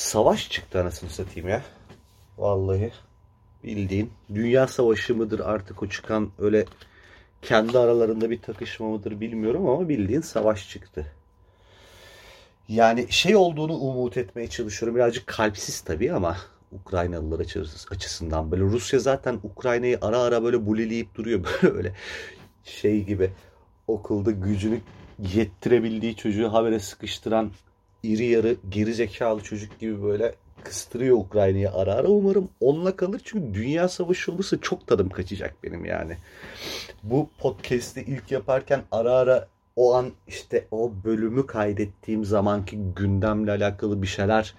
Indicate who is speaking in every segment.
Speaker 1: Savaş çıktı anasını satayım ya. Vallahi bildiğin. Dünya savaşı mıdır artık o çıkan öyle kendi aralarında bir takışma mıdır bilmiyorum ama bildiğin savaş çıktı. Yani şey olduğunu umut etmeye çalışıyorum. Birazcık kalpsiz tabii ama Ukraynalılar açısından. Böyle Rusya zaten Ukrayna'yı ara ara böyle bulileyip duruyor. Böyle şey gibi okulda gücünü yettirebildiği çocuğu habere sıkıştıran iri yarı geri zekalı çocuk gibi böyle kıstırıyor Ukrayna'yı ara ara. Umarım onunla kalır çünkü dünya savaşı olursa çok tadım kaçacak benim yani. Bu podcast'i ilk yaparken ara ara o an işte o bölümü kaydettiğim zamanki gündemle alakalı bir şeyler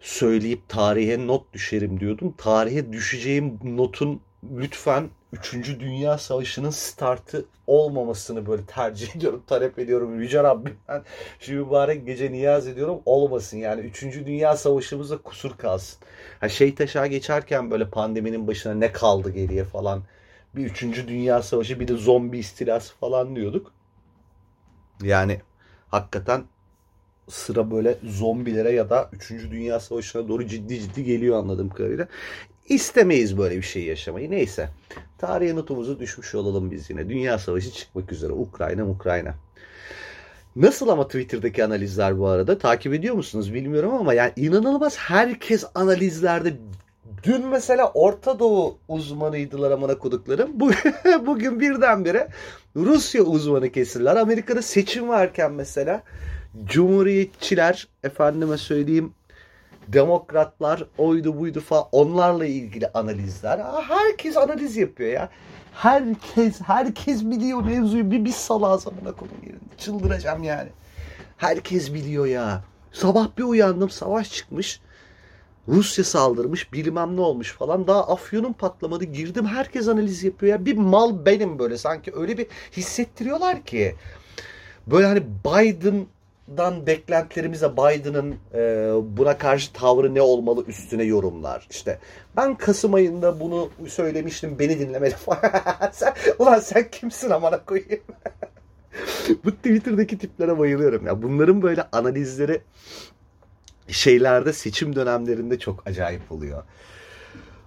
Speaker 1: söyleyip tarihe not düşerim diyordum. Tarihe düşeceğim notun lütfen 3. Dünya Savaşı'nın startı olmamasını böyle tercih ediyorum, talep ediyorum. Yüce Rabbimden şu mübarek gece niyaz ediyorum olmasın. Yani 3. Dünya Savaşı'mızda kusur kalsın. Ha şey taşağı geçerken böyle pandeminin başına ne kaldı geriye falan. Bir 3. Dünya Savaşı bir de zombi istilası falan diyorduk. Yani hakikaten sıra böyle zombilere ya da 3. Dünya Savaşı'na doğru ciddi ciddi geliyor anladığım kadarıyla. İstemeyiz böyle bir şey yaşamayı. Neyse. Tarihe notumuzu düşmüş olalım biz yine. Dünya Savaşı çıkmak üzere. Ukrayna, Ukrayna. Nasıl ama Twitter'daki analizler bu arada? Takip ediyor musunuz bilmiyorum ama yani inanılmaz herkes analizlerde Dün mesela Orta Doğu uzmanıydılar amına koduklarım. Bu, bugün birdenbire Rusya uzmanı kesildiler. Amerika'da seçim varken mesela Cumhuriyetçiler efendime söyleyeyim demokratlar oydu buydu falan onlarla ilgili analizler. Herkes analiz yapıyor ya. Herkes herkes biliyor mevzuyu. Bir biz salağız amına koyayım yerinde. Çıldıracağım yani. Herkes biliyor ya. Sabah bir uyandım savaş çıkmış. Rusya saldırmış bilmem ne olmuş falan. Daha afyonun patlamadı girdim herkes analiz yapıyor ya. Bir mal benim böyle sanki öyle bir hissettiriyorlar ki. Böyle hani Biden dan beklentilerimize Biden'ın e, buna karşı tavrı ne olmalı üstüne yorumlar. İşte ben Kasım ayında bunu söylemiştim beni dinlemedi falan. sen, ulan sen kimsin amana koyayım. Bu Twitter'daki tiplere bayılıyorum ya. Bunların böyle analizleri şeylerde seçim dönemlerinde çok acayip oluyor.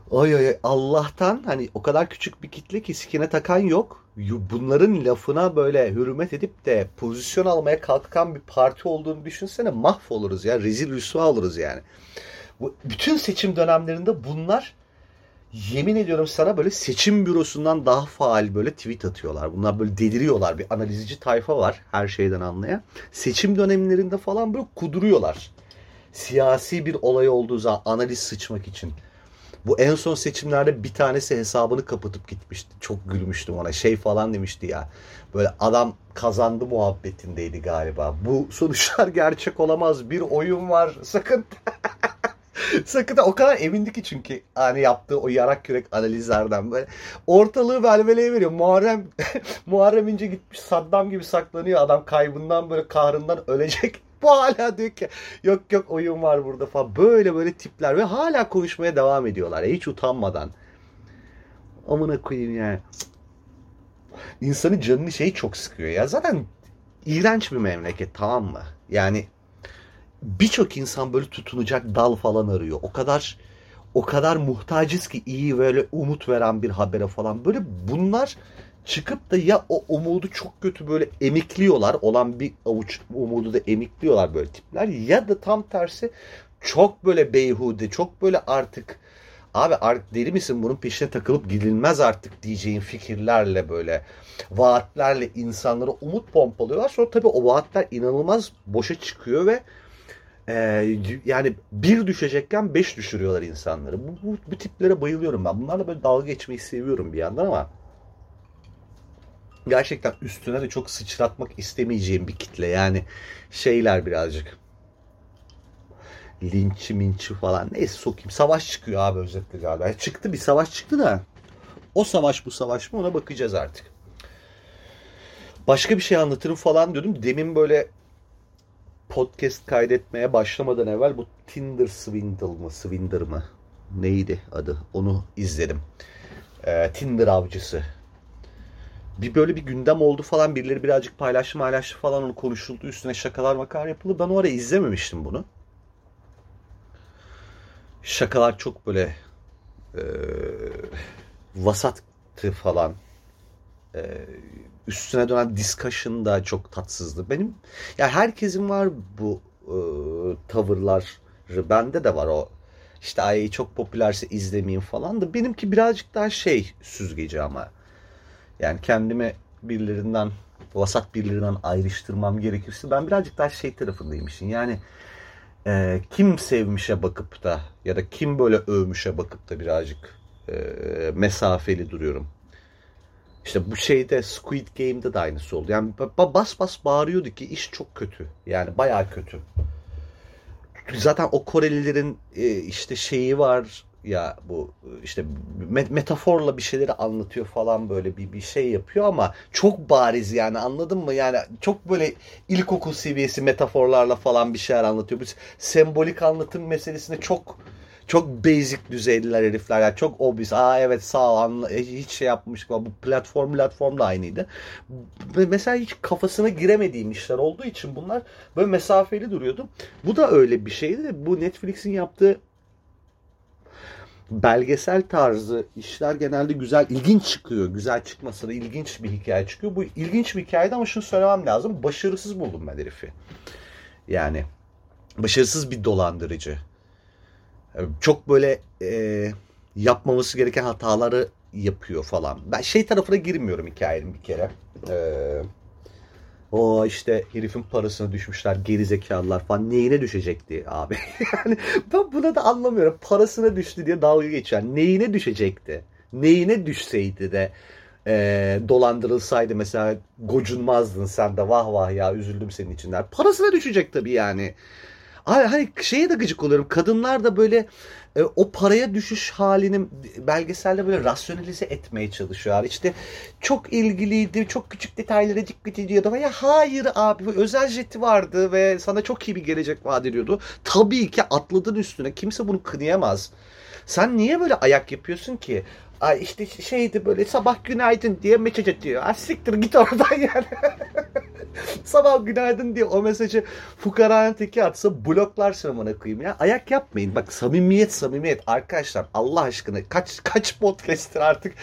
Speaker 1: Oy oy Allah'tan hani o kadar küçük bir kitle ki sikine takan yok. Bunların lafına böyle hürmet edip de pozisyon almaya kalkan bir parti olduğunu düşünsene mahvoluruz ya. Rezil rüsva oluruz yani. Bu, bütün seçim dönemlerinde bunlar yemin ediyorum sana böyle seçim bürosundan daha faal böyle tweet atıyorlar. Bunlar böyle deliriyorlar. Bir analizci tayfa var her şeyden anlayan. Seçim dönemlerinde falan böyle kuduruyorlar. Siyasi bir olay olduğu zaman analiz sıçmak için. Bu en son seçimlerde bir tanesi hesabını kapatıp gitmişti. Çok gülmüştüm ona. Şey falan demişti ya. Böyle adam kazandı muhabbetindeydi galiba. Bu sonuçlar gerçek olamaz. Bir oyun var. Sakın Sakın da o kadar emindi ki çünkü hani yaptığı o yarak yürek analizlerden böyle ortalığı velveleye veriyor. Muharrem Muharrem İnce gitmiş Saddam gibi saklanıyor. Adam kaybından böyle kahrından ölecek. Bu hala diyor ki yok yok oyun var burada falan. Böyle böyle tipler ve hala konuşmaya devam ediyorlar. Hiç utanmadan. Amına koyayım yani. İnsanın canını şey çok sıkıyor ya. Zaten iğrenç bir memleket tamam mı? Yani birçok insan böyle tutunacak dal falan arıyor. O kadar o kadar muhtacız ki iyi böyle umut veren bir habere falan. Böyle bunlar çıkıp da ya o umudu çok kötü böyle emikliyorlar. Olan bir avuç umudu da emikliyorlar böyle tipler. Ya da tam tersi çok böyle beyhude, çok böyle artık abi artık deli misin bunun peşine takılıp gidilmez artık diyeceğin fikirlerle böyle vaatlerle insanlara umut pompalıyorlar. Sonra tabii o vaatler inanılmaz boşa çıkıyor ve yani bir düşecekken beş düşürüyorlar insanları. Bu, bu, bu tiplere bayılıyorum ben. Bunlarla böyle dalga geçmeyi seviyorum bir yandan ama gerçekten üstüne de çok sıçratmak istemeyeceğim bir kitle. Yani şeyler birazcık linçi minçi falan neyse sokayım. Savaş çıkıyor abi özetle galiba. Çıktı bir savaş çıktı da o savaş bu savaş mı ona bakacağız artık. Başka bir şey anlatırım falan diyordum. Demin böyle podcast kaydetmeye başlamadan evvel bu Tinder Swindle mı Swindler mı neydi adı onu izledim. Ee, Tinder avcısı bir böyle bir gündem oldu falan birileri birazcık paylaştı paylaştı falan onu konuşuldu üstüne şakalar makar yapıldı. Ben o ara izlememiştim bunu. şakalar çok böyle e, vasattı falan. E, üstüne dönen discussion da çok tatsızdı. Benim ya herkesin var bu e, tavırlar. Bende de var o. İşte ay çok popülerse izlemeyeyim falan da benimki birazcık daha şey süzgeci ama. Yani kendimi birilerinden vasat birilerinden ayrıştırmam gerekirse ben birazcık daha şey tarafındayım işin. Yani e, kim sevmişe bakıp da ya da kim böyle övmüşe bakıp da birazcık e, mesafeli duruyorum. İşte bu şeyde Squid Game'de de aynısı oldu. Yani bas bas bağırıyordu ki iş çok kötü. Yani bayağı kötü. Zaten o Korelilerin e, işte şeyi var ya bu işte metaforla bir şeyleri anlatıyor falan böyle bir bir şey yapıyor ama çok bariz yani anladın mı? Yani çok böyle ilkokul seviyesi metaforlarla falan bir şeyler anlatıyor. Bu sembolik anlatım meselesinde çok çok basic düzeyliler herifler. Yani çok obvious. Aa evet sağ ol anla, e, hiç şey yapmış. Bu platform platform da aynıydı. Mesela hiç kafasına giremediğim işler olduğu için bunlar böyle mesafeli duruyordu. Bu da öyle bir şeydi. Bu Netflix'in yaptığı belgesel tarzı işler genelde güzel, ilginç çıkıyor. Güzel çıkmasa da ilginç bir hikaye çıkıyor. Bu ilginç bir hikayeydi ama şunu söylemem lazım. Başarısız buldum ben herifi. Yani başarısız bir dolandırıcı. Çok böyle e, yapmaması gereken hataları yapıyor falan. Ben şey tarafına girmiyorum hikayenin bir kere. Eee o işte herifin parasına düşmüşler geri zekalılar falan neyine düşecekti abi. yani ben buna da anlamıyorum. Parasına düştü diye dalga geçiyor. Neyine düşecekti? Neyine düşseydi de e, dolandırılsaydı mesela gocunmazdın sen de vah vah ya üzüldüm senin içinler. Parasına düşecek tabii yani. Hani şeye de gıcık oluyorum. Kadınlar da böyle e, o paraya düşüş halini belgeselde böyle rasyonalize etmeye çalışıyorlar. İşte çok ilgiliydi, çok küçük detaylara dikkat ediyordu. Ya hayır abi özel jeti vardı ve sana çok iyi bir gelecek vaat ediyordu. Tabii ki atladın üstüne. Kimse bunu kınayamaz. Sen niye böyle ayak yapıyorsun ki? Ay işte şeydi böyle sabah günaydın diye mesaj atıyor. Ah siktir git oradan yani. sabah günaydın diye o mesajı fukaranın teki atsa bloklarsın amına koyayım ya. Ayak yapmayın. Bak samimiyet samimiyet arkadaşlar Allah aşkına kaç kaç podcast'tir artık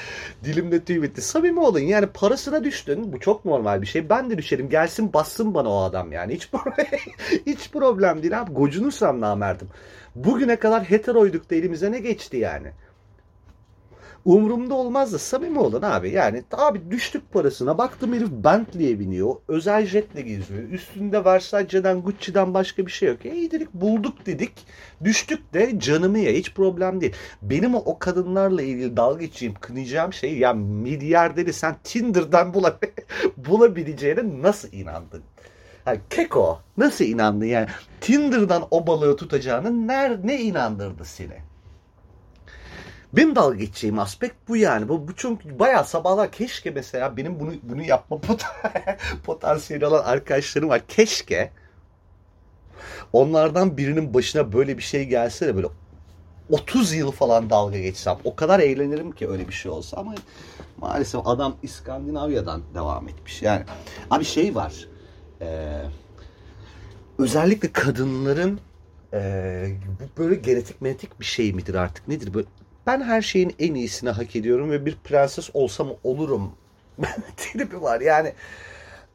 Speaker 1: dilimde tüy bitti. Samimi olun yani parasına düştün. Bu çok normal bir şey. Ben de düşerim. Gelsin bassın bana o adam yani. Hiç hiç problem değil abi. Gocunursam namerdim. Bugüne kadar heteroyduk da elimize ne geçti yani? Umurumda olmaz da samimi olun abi. Yani abi düştük parasına. Baktım herif Bentley'e biniyor. Özel jetle geziyor. Üstünde Versace'den Gucci'den başka bir şey yok. E iyi bulduk dedik. Düştük de canımı ya hiç problem değil. Benim o, kadınlarla ilgili dalga geçeceğim, kınayacağım şey ya milyarderi sen Tinder'dan bula, bulabileceğine nasıl inandın? Yani keko nasıl inandın yani Tinder'dan o balığı tutacağını ner, ne inandırdı seni? Benim dalga geçeceğim aspekt bu yani. Bu, bu çünkü bayağı sabahlar keşke mesela benim bunu bunu yapma pot potansiyeli olan arkadaşlarım var. Keşke onlardan birinin başına böyle bir şey gelse de böyle 30 yıl falan dalga geçsem. O kadar eğlenirim ki öyle bir şey olsa ama maalesef adam İskandinavya'dan devam etmiş. Yani abi şey var. E, özellikle kadınların e, böyle genetik menetik bir şey midir artık nedir? Böyle ben her şeyin en iyisini hak ediyorum ve bir prenses olsam olurum tribi var. Yani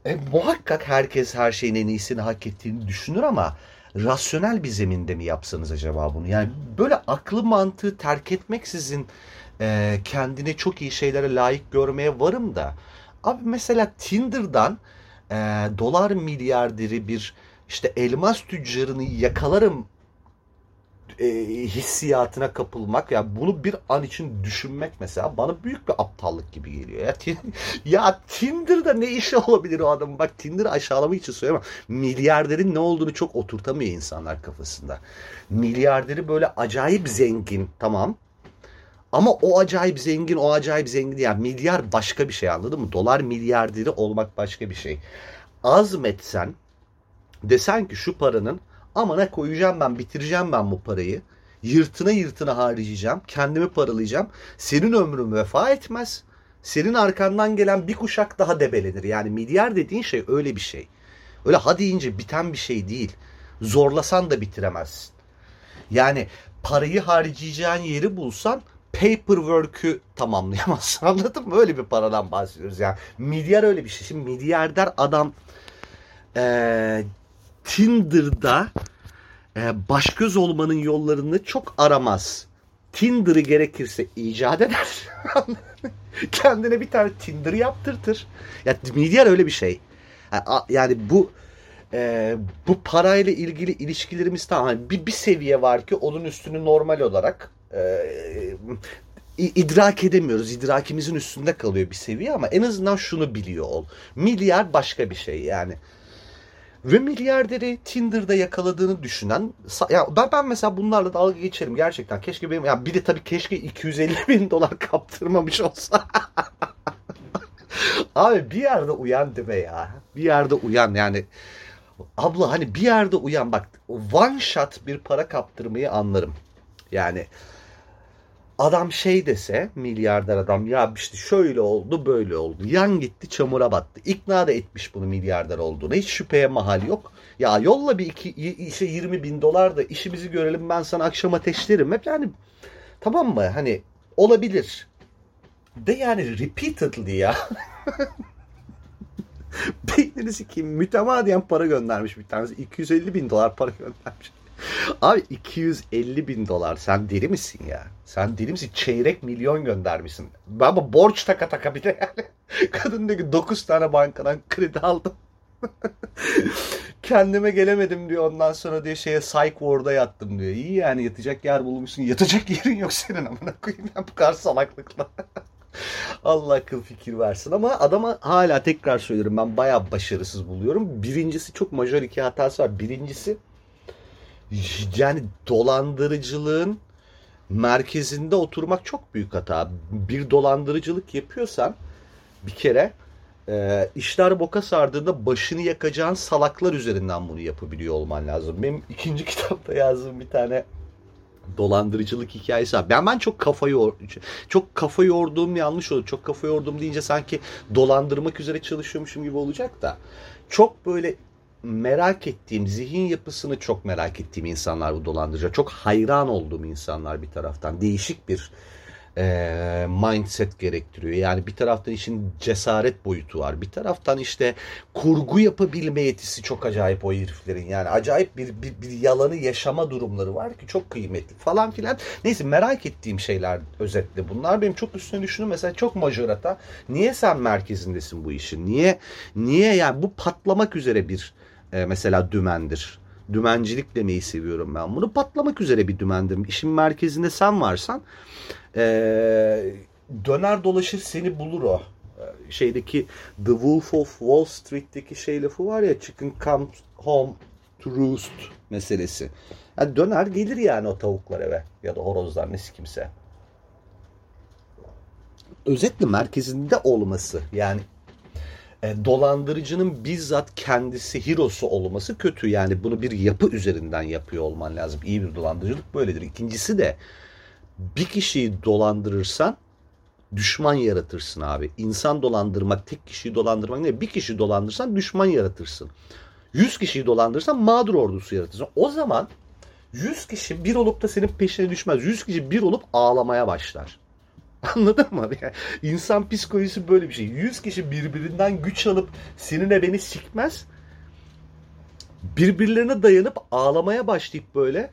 Speaker 1: e, muhakkak herkes her şeyin en iyisini hak ettiğini düşünür ama rasyonel bir zeminde mi yapsanız acaba bunu? Yani böyle aklı mantığı terk etmeksizin e, kendine çok iyi şeylere layık görmeye varım da abi mesela Tinder'dan e, dolar milyarderi bir işte elmas tüccarını yakalarım e, hissiyatına kapılmak ya yani bunu bir an için düşünmek mesela bana büyük bir aptallık gibi geliyor. Ya, ya Tinder'da ne işi olabilir o adamın? Bak Tinder aşağılamak için söylüyorum. Milyarderin ne olduğunu çok oturtamıyor insanlar kafasında. Milyarderi böyle acayip zengin tamam. Ama o acayip zengin, o acayip zengin yani milyar başka bir şey anladın mı? Dolar milyarderi olmak başka bir şey. Azmetsen desen ki şu paranın Amana koyacağım ben bitireceğim ben bu parayı. Yırtına yırtına harcayacağım. Kendimi paralayacağım. Senin ömrün vefa etmez. Senin arkandan gelen bir kuşak daha debelenir. Yani milyar dediğin şey öyle bir şey. Öyle ha deyince biten bir şey değil. Zorlasan da bitiremezsin. Yani parayı harcayacağın yeri bulsan paperwork'ü tamamlayamazsın. Anladın mı? Öyle bir paradan bahsediyoruz yani. Milyar öyle bir şey. Şimdi milyarder adam e, Tinder'da e, baş göz olmanın yollarını çok aramaz. Tinder'ı gerekirse icat eder. Kendine bir tane Tinder yaptırtır. Ya milyar öyle bir şey. Yani bu e, bu parayla ilgili ilişkilerimiz tamam hani bir, bir seviye var ki onun üstünü normal olarak e, idrak edemiyoruz. İdrakimizin üstünde kalıyor bir seviye ama en azından şunu biliyor ol. Milyar başka bir şey yani. Ve milyarderi Tinder'da yakaladığını düşünen ya ben, ben mesela bunlarla dalga geçerim gerçekten. Keşke benim ya bir de tabii keşke 250 bin dolar kaptırmamış olsa. Abi bir yerde uyan be ya. Bir yerde uyan yani. Abla hani bir yerde uyan bak one shot bir para kaptırmayı anlarım. Yani adam şey dese milyarder adam ya işte şöyle oldu böyle oldu. Yan gitti çamura battı. İkna da etmiş bunu milyarder olduğuna. Hiç şüpheye mahal yok. Ya yolla bir iki, işte 20 bin dolar da işimizi görelim ben sana akşam ateşlerim. Hep yani tamam mı hani olabilir. De yani repeatedly ya. Beyninizi kim mütemadiyen para göndermiş bir tanesi. 250 bin dolar para göndermiş. Abi 250 bin dolar sen deli misin ya? Sen deli misin? Çeyrek milyon göndermişsin. Ama borç taka taka bir de yani. Kadın diyor ki 9 tane bankadan kredi aldım. Kendime gelemedim diyor. Ondan sonra diyor şeye psych ward'a yattım diyor. İyi yani yatacak yer bulmuşsun. Yatacak yerin yok senin amına koyayım ben bu kadar salaklıkla. Allah akıl fikir versin ama adama hala tekrar söylüyorum ben bayağı başarısız buluyorum. Birincisi çok majör iki hatası var. Birincisi yani dolandırıcılığın merkezinde oturmak çok büyük hata. Bir dolandırıcılık yapıyorsan bir kere e, işler boka sardığında başını yakacağın salaklar üzerinden bunu yapabiliyor olman lazım. Benim ikinci kitapta yazdığım bir tane dolandırıcılık hikayesi var. Ben ben çok kafa yor çok kafa yorduğum yanlış olur. Çok kafa yorduğum deyince sanki dolandırmak üzere çalışıyormuşum gibi olacak da çok böyle merak ettiğim, zihin yapısını çok merak ettiğim insanlar bu dolandırıcı. Çok hayran olduğum insanlar bir taraftan. Değişik bir e, mindset gerektiriyor. Yani bir taraftan işin cesaret boyutu var. Bir taraftan işte kurgu yapabilme yetisi çok acayip o heriflerin. Yani acayip bir, bir, bir yalanı yaşama durumları var ki çok kıymetli falan filan. Neyse merak ettiğim şeyler özetle bunlar. Benim çok üstüne düşündüm. Mesela çok majorata. Niye sen merkezindesin bu işin? Niye niye yani bu patlamak üzere bir e, mesela dümendir. Dümencilik demeyi seviyorum ben. Bunu patlamak üzere bir dümendir. İşin merkezinde sen varsan e, döner dolaşır seni bulur o. E, şeydeki The Wolf of Wall Street'teki şey lafı var ya chicken comes home to roost meselesi. Yani döner gelir yani o tavuklar eve ya da horozlar ne kimse. Özetle merkezinde olması yani e, dolandırıcının bizzat kendisi hirosu olması kötü. Yani bunu bir yapı üzerinden yapıyor olman lazım. İyi bir dolandırıcılık böyledir. İkincisi de bir kişiyi dolandırırsan düşman yaratırsın abi. İnsan dolandırmak, tek kişiyi dolandırmak ne? Bir kişi dolandırsan düşman yaratırsın. Yüz kişiyi dolandırırsan mağdur ordusu yaratırsın. O zaman yüz kişi bir olup da senin peşine düşmez. Yüz kişi bir olup ağlamaya başlar. Anladın mı? Yani insan psikolojisi böyle bir şey. Yüz kişi birbirinden güç alıp seninle beni sikmez. Birbirlerine dayanıp ağlamaya başlayıp böyle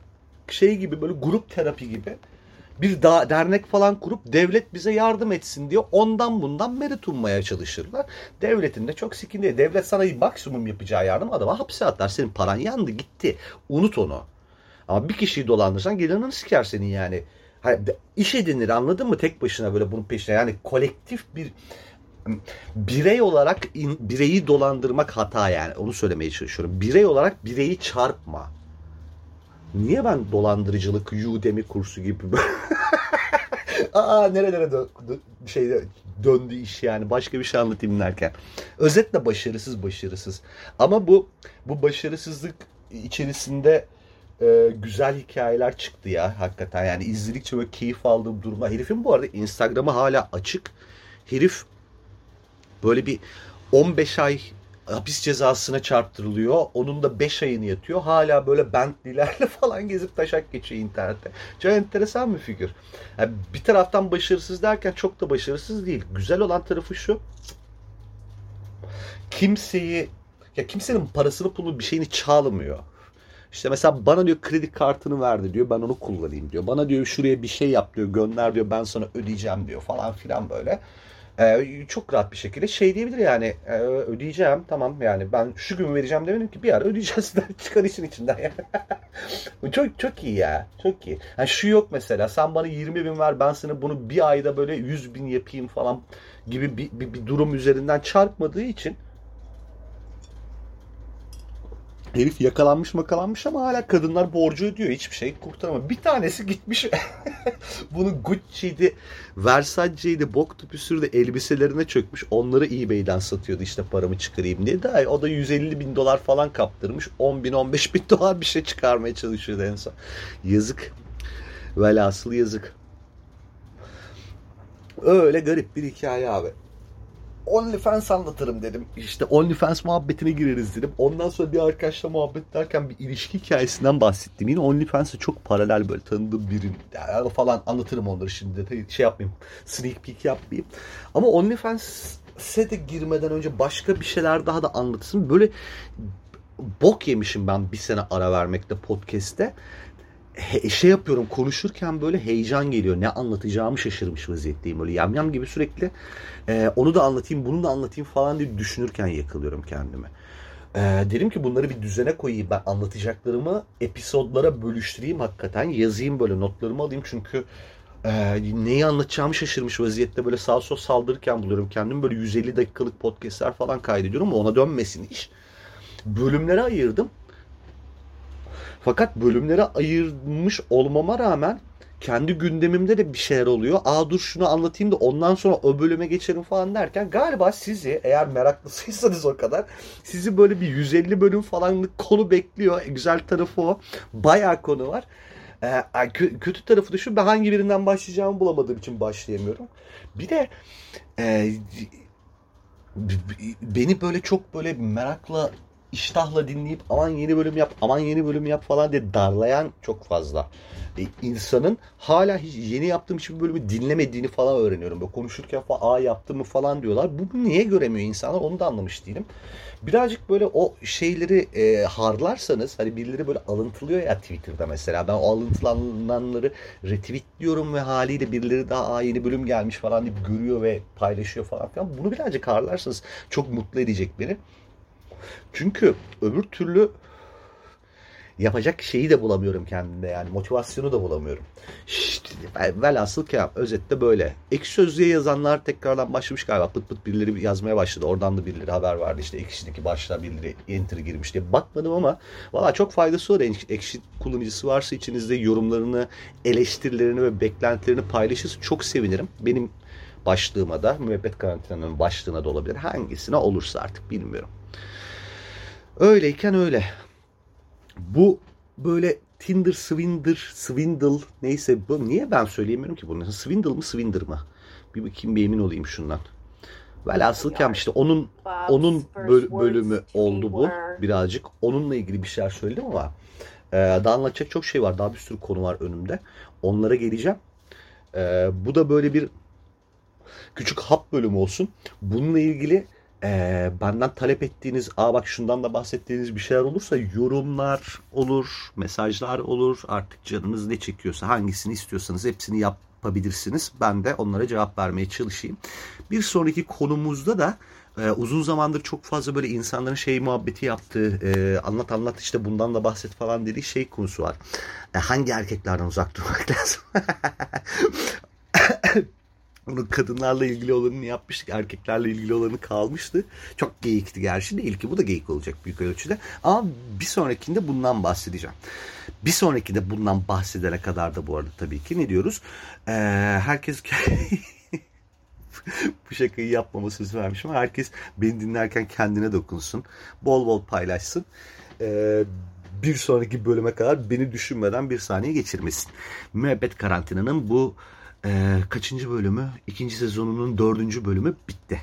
Speaker 1: şey gibi böyle grup terapi gibi bir da, dernek falan kurup devlet bize yardım etsin diye ondan bundan merit ummaya çalışırlar. Devletin de çok sikindi. Devlet sana maksimum yapacağı yardım adama hapse atar. Senin paran yandı gitti. Unut onu. Ama bir kişiyi dolandırsan gelir siker senin yani. Hani iş edinir anladın mı tek başına böyle bunun peşine yani kolektif bir birey olarak in, bireyi dolandırmak hata yani onu söylemeye çalışıyorum. Birey olarak bireyi çarpma. Niye ben dolandırıcılık Udemy kursu gibi Aa nerelere dö şey döndü iş yani başka bir şey anlatayım derken. Özetle başarısız başarısız. Ama bu bu başarısızlık içerisinde e, güzel hikayeler çıktı ya hakikaten. Yani izledikçe böyle keyif aldığım durumda. Herifin bu arada Instagram'ı hala açık. Herif böyle bir 15 ay hapis cezasına çarptırılıyor. Onun da 5 ayını yatıyor. Hala böyle Bentley'lerle falan gezip taşak geçiyor internette. Çok enteresan bir figür. Yani bir taraftan başarısız derken çok da başarısız değil. Güzel olan tarafı şu. Kimseyi ya kimsenin parasını pulunu bir şeyini çalmıyor. İşte mesela bana diyor kredi kartını verdi diyor ben onu kullanayım diyor. Bana diyor şuraya bir şey yap diyor gönder diyor ben sana ödeyeceğim diyor falan filan böyle. Ee, çok rahat bir şekilde şey diyebilir yani e, ödeyeceğim tamam yani ben şu gün vereceğim demedim ki bir ara ödeyeceğiz çıkar işin içinden yani. çok çok iyi ya çok iyi. Yani şu yok mesela sen bana 20 bin ver ben sana bunu bir ayda böyle 100 bin yapayım falan gibi bir, bir, bir durum üzerinden çarpmadığı için Herif yakalanmış makalanmış ama hala kadınlar borcu ödüyor. Hiçbir şey kurtaramıyor. Bir tanesi gitmiş. Bunu Gucci'ydi, Versace'ydi, bok tüpüsürdü elbiselerine çökmüş. Onları eBay'den satıyordu işte paramı çıkarayım diye. Daha o da 150 bin dolar falan kaptırmış. 10 bin 15 bin dolar bir şey çıkarmaya çalışıyordu en son. Yazık. Velhasıl yazık. Öyle garip bir hikaye abi. OnlyFans anlatırım dedim. İşte OnlyFans muhabbetine gireriz dedim. Ondan sonra bir arkadaşla muhabbet derken bir ilişki hikayesinden bahsettim. Yine OnlyFans'a çok paralel böyle tanıdığım birin yani falan anlatırım onları şimdi de şey yapmayayım. Sneak peek yapmayayım. Ama OnlyFans'e de girmeden önce başka bir şeyler daha da anlatırım. Böyle bok yemişim ben bir sene ara vermekte podcast'te he, şey yapıyorum konuşurken böyle heyecan geliyor. Ne anlatacağımı şaşırmış vaziyetteyim. Böyle yamyam gibi sürekli e, onu da anlatayım bunu da anlatayım falan diye düşünürken yakalıyorum kendimi. E, dedim ki bunları bir düzene koyayım. Ben anlatacaklarımı episodlara bölüştüreyim hakikaten. Yazayım böyle notlarımı alayım çünkü e, neyi anlatacağımı şaşırmış vaziyette böyle sağ sol saldırırken buluyorum kendimi. Böyle 150 dakikalık podcastler falan kaydediyorum ama ona dönmesin iş. Bölümlere ayırdım fakat bölümlere ayırmış olmama rağmen kendi gündemimde de bir şeyler oluyor. Aa dur şunu anlatayım da ondan sonra o bölüme geçerim falan derken galiba sizi eğer meraklısıysanız o kadar sizi böyle bir 150 bölüm falanlık konu bekliyor. E, güzel tarafı o. Bayağı konu var. Ee, kötü tarafı da şu ben hangi birinden başlayacağımı bulamadığım için başlayamıyorum. Bir de e, beni böyle çok böyle merakla iştahla dinleyip aman yeni bölüm yap, aman yeni bölüm yap falan diye darlayan çok fazla. E, insanın hala hiç yeni yaptığım hiçbir bölümü dinlemediğini falan öğreniyorum. Böyle konuşurken falan aa yaptım mı falan diyorlar. Bu niye göremiyor insanlar onu da anlamış değilim. Birazcık böyle o şeyleri e, harlarsanız hani birileri böyle alıntılıyor ya Twitter'da mesela. Ben o alıntılananları retweetliyorum ve haliyle birileri daha aa yeni bölüm gelmiş falan deyip görüyor ve paylaşıyor falan filan. Bunu birazcık harlarsanız çok mutlu edecek beni. Çünkü öbür türlü yapacak şeyi de bulamıyorum kendimde yani motivasyonu da bulamıyorum. İşte, velhasıl ki özette böyle. Ekşi Sözlüğe yazanlar tekrardan başlamış galiba. Pıt pıt birileri yazmaya başladı. Oradan da birileri haber vardı. İşte Ekşi'deki başta birileri enter girmiş diye. Bakmadım ama valla çok faydası var. Ekşi kullanıcısı varsa içinizde yorumlarını, eleştirilerini ve beklentilerini paylaşırsa çok sevinirim. Benim başlığıma da müebbet karantinanın başlığına da olabilir. Hangisine olursa artık bilmiyorum. Öyleyken öyle. Bu böyle Tinder, Swindler, Swindle neyse bu niye ben söyleyemiyorum ki bunu? Swindle mı Swindler mı? Bir bakayım bir emin olayım şundan. Velhasıl kelam işte onun onun bölümü oldu bu birazcık. Onunla ilgili bir şeyler söyledim ama e, daha anlatacak çok şey var. Daha bir sürü konu var önümde. Onlara geleceğim. E, bu da böyle bir küçük hap bölümü olsun. Bununla ilgili e, benden talep ettiğiniz, aa bak şundan da bahsettiğiniz bir şeyler olursa yorumlar olur, mesajlar olur. Artık canınız ne çekiyorsa hangisini istiyorsanız hepsini yapabilirsiniz. Ben de onlara cevap vermeye çalışayım. Bir sonraki konumuzda da ee, uzun zamandır çok fazla böyle insanların şey muhabbeti yaptığı, e, anlat anlat işte bundan da bahset falan dediği şey konusu var. E, hangi erkeklerden uzak durmak lazım? Onun kadınlarla ilgili olanını yapmıştık. Erkeklerle ilgili olanı kalmıştı. Çok geyikti gerçi değil ki. Bu da geyik olacak büyük ölçüde. Ama bir sonrakinde bundan bahsedeceğim. Bir sonrakinde bundan bahsedene kadar da bu arada tabii ki ne diyoruz? Ee, herkes bu şakayı yapmama söz vermişim ama herkes beni dinlerken kendine dokunsun. Bol bol paylaşsın. Ee, bir sonraki bölüme kadar beni düşünmeden bir saniye geçirmesin. Müebbet karantinanın bu e, kaçıncı bölümü? İkinci sezonunun dördüncü bölümü bitti.